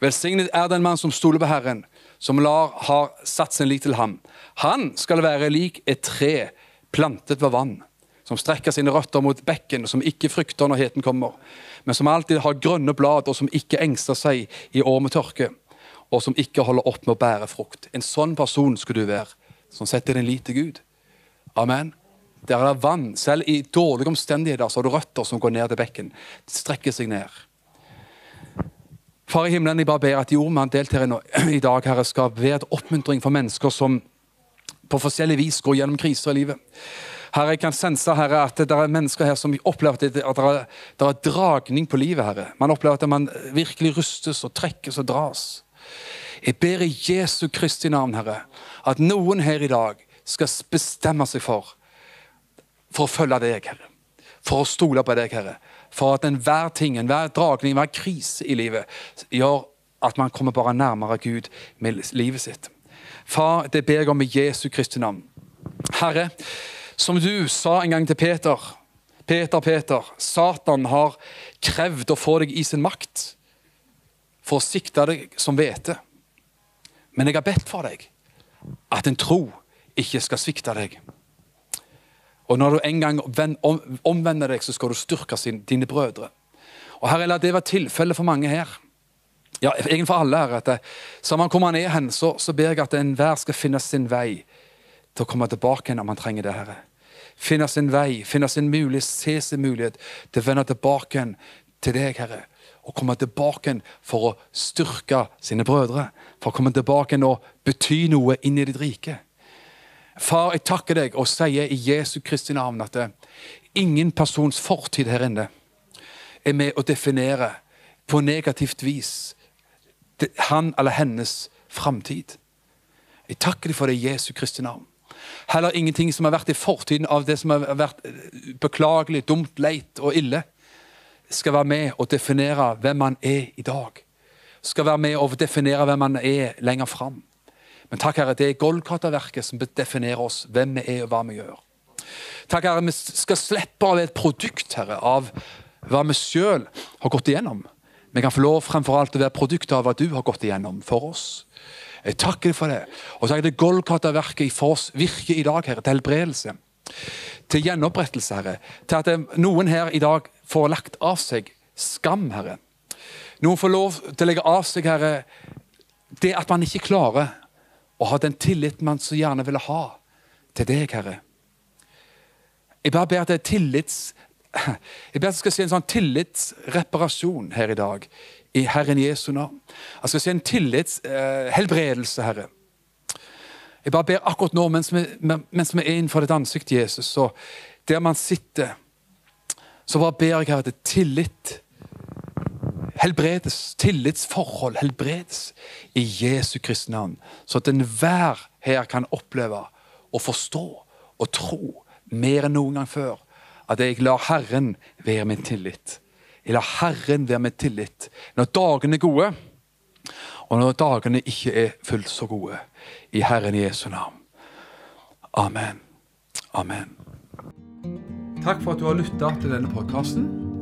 Velsignet er den mann som stoler på Herren, som lar, har satt sin lit til ham. Han skal være lik et tre plantet ved vann, som strekker sine røtter mot bekken, som ikke frykter når heten kommer, men som alltid har grønne blad, og som ikke engster seg i år med tørke, og som ikke holder opp med å bære frukt. En sånn person skulle du være som setter din lit til Gud. Amen. Der er det vann. Selv i dårlige omstendigheter så har du røtter som går ned til bekken. Strekker seg ned. Far i himmelen, jeg bare ber at de ordene han delte her i dag, Herre, skal være et oppmuntring for mennesker som på forskjellig vis går gjennom kriser i livet. Herre, jeg kan sense herre, at det er mennesker her som opplever at at det, er, det er dragning på livet. herre. Man opplever at man virkelig rustes og trekkes og dras. Jeg ber i Jesu Kristi navn, Herre, at noen her i dag skal bestemme seg for for å følge deg, Herre. For å stole på deg, Herre. For at enhver ting, enhver dragning, enhver krise i livet gjør at man kommer bare nærmere Gud med livet sitt. Far, det ber jeg om i Jesu Kristi navn. Herre, som du sa en gang til Peter Peter, Peter, Satan har krevd å få deg i sin makt for å sikte deg som hvete. Men jeg har bedt for deg at en tro ikke skal svikte deg. Og når du en gang omvender deg, så skal du styrke dine brødre. Og Herre, la det være tilfellet for mange her. Ja, egentlig for alle her. at Samme hvor man er hen, så, så ber jeg at enhver skal finne sin vei til å komme tilbake igjen om man trenger det, Herre. Finne sin vei, finne sin mulighet, se sin mulighet til å vende tilbake igjen til deg, Herre Og komme tilbake for å styrke sine brødre. For å komme tilbake og bety noe inn i ditt rike. Far, jeg takker deg og sier i Jesu Kristi navn at det, ingen persons fortid her inne er med å definere på negativt vis han eller hennes framtid. Jeg takker deg for det i Jesu Kristi navn. Heller ingenting som har vært i fortiden av det som har vært beklagelig, dumt, leit og ille skal være med å definere hvem man er i dag. Skal være med å definere hvem man er lenger fram. Men takk, Herre, det er Golgata-verket som definerer oss, hvem vi er og hva vi gjør. Takk, Herre, vi skal slippe av et produkt Herre, av hva vi sjøl har gått igjennom. Vi kan få lov fremfor alt å være produkt av hva du har gått igjennom for oss. Jeg takker for det. Og så er det Golgata-verket for oss virker i dag, Herre, til helbredelse. Til gjenopprettelse, Herre. Til at noen her i dag får lagt av seg skam, Herre. Noen får lov til å legge av seg, Herre, det at man ikke klarer å ha den tilliten man så gjerne ville ha til deg, Herre. Jeg bare ber at tillits... Jeg ber at det skal skje en sånn tillitsreparasjon her i dag. I Herren Jesu navn. At det skal skje en tillitshelbredelse, eh, Herre. Jeg bare ber akkurat nå, mens vi, mens vi er innenfor ditt ansikt, Jesus, så der man sitter, så bare ber jeg her at tillit helbredes. Tillitsforhold helbredes i Jesu Kristi navn. Så at enhver her kan oppleve og forstå og tro mer enn noen gang før at jeg lar Herren være min tillit. Jeg lar Herren være min tillit når dagene er gode, og når dagene ikke er fullt så gode. I Herren Jesu navn. Amen. Amen. Takk for at du har lytta til denne podkasten.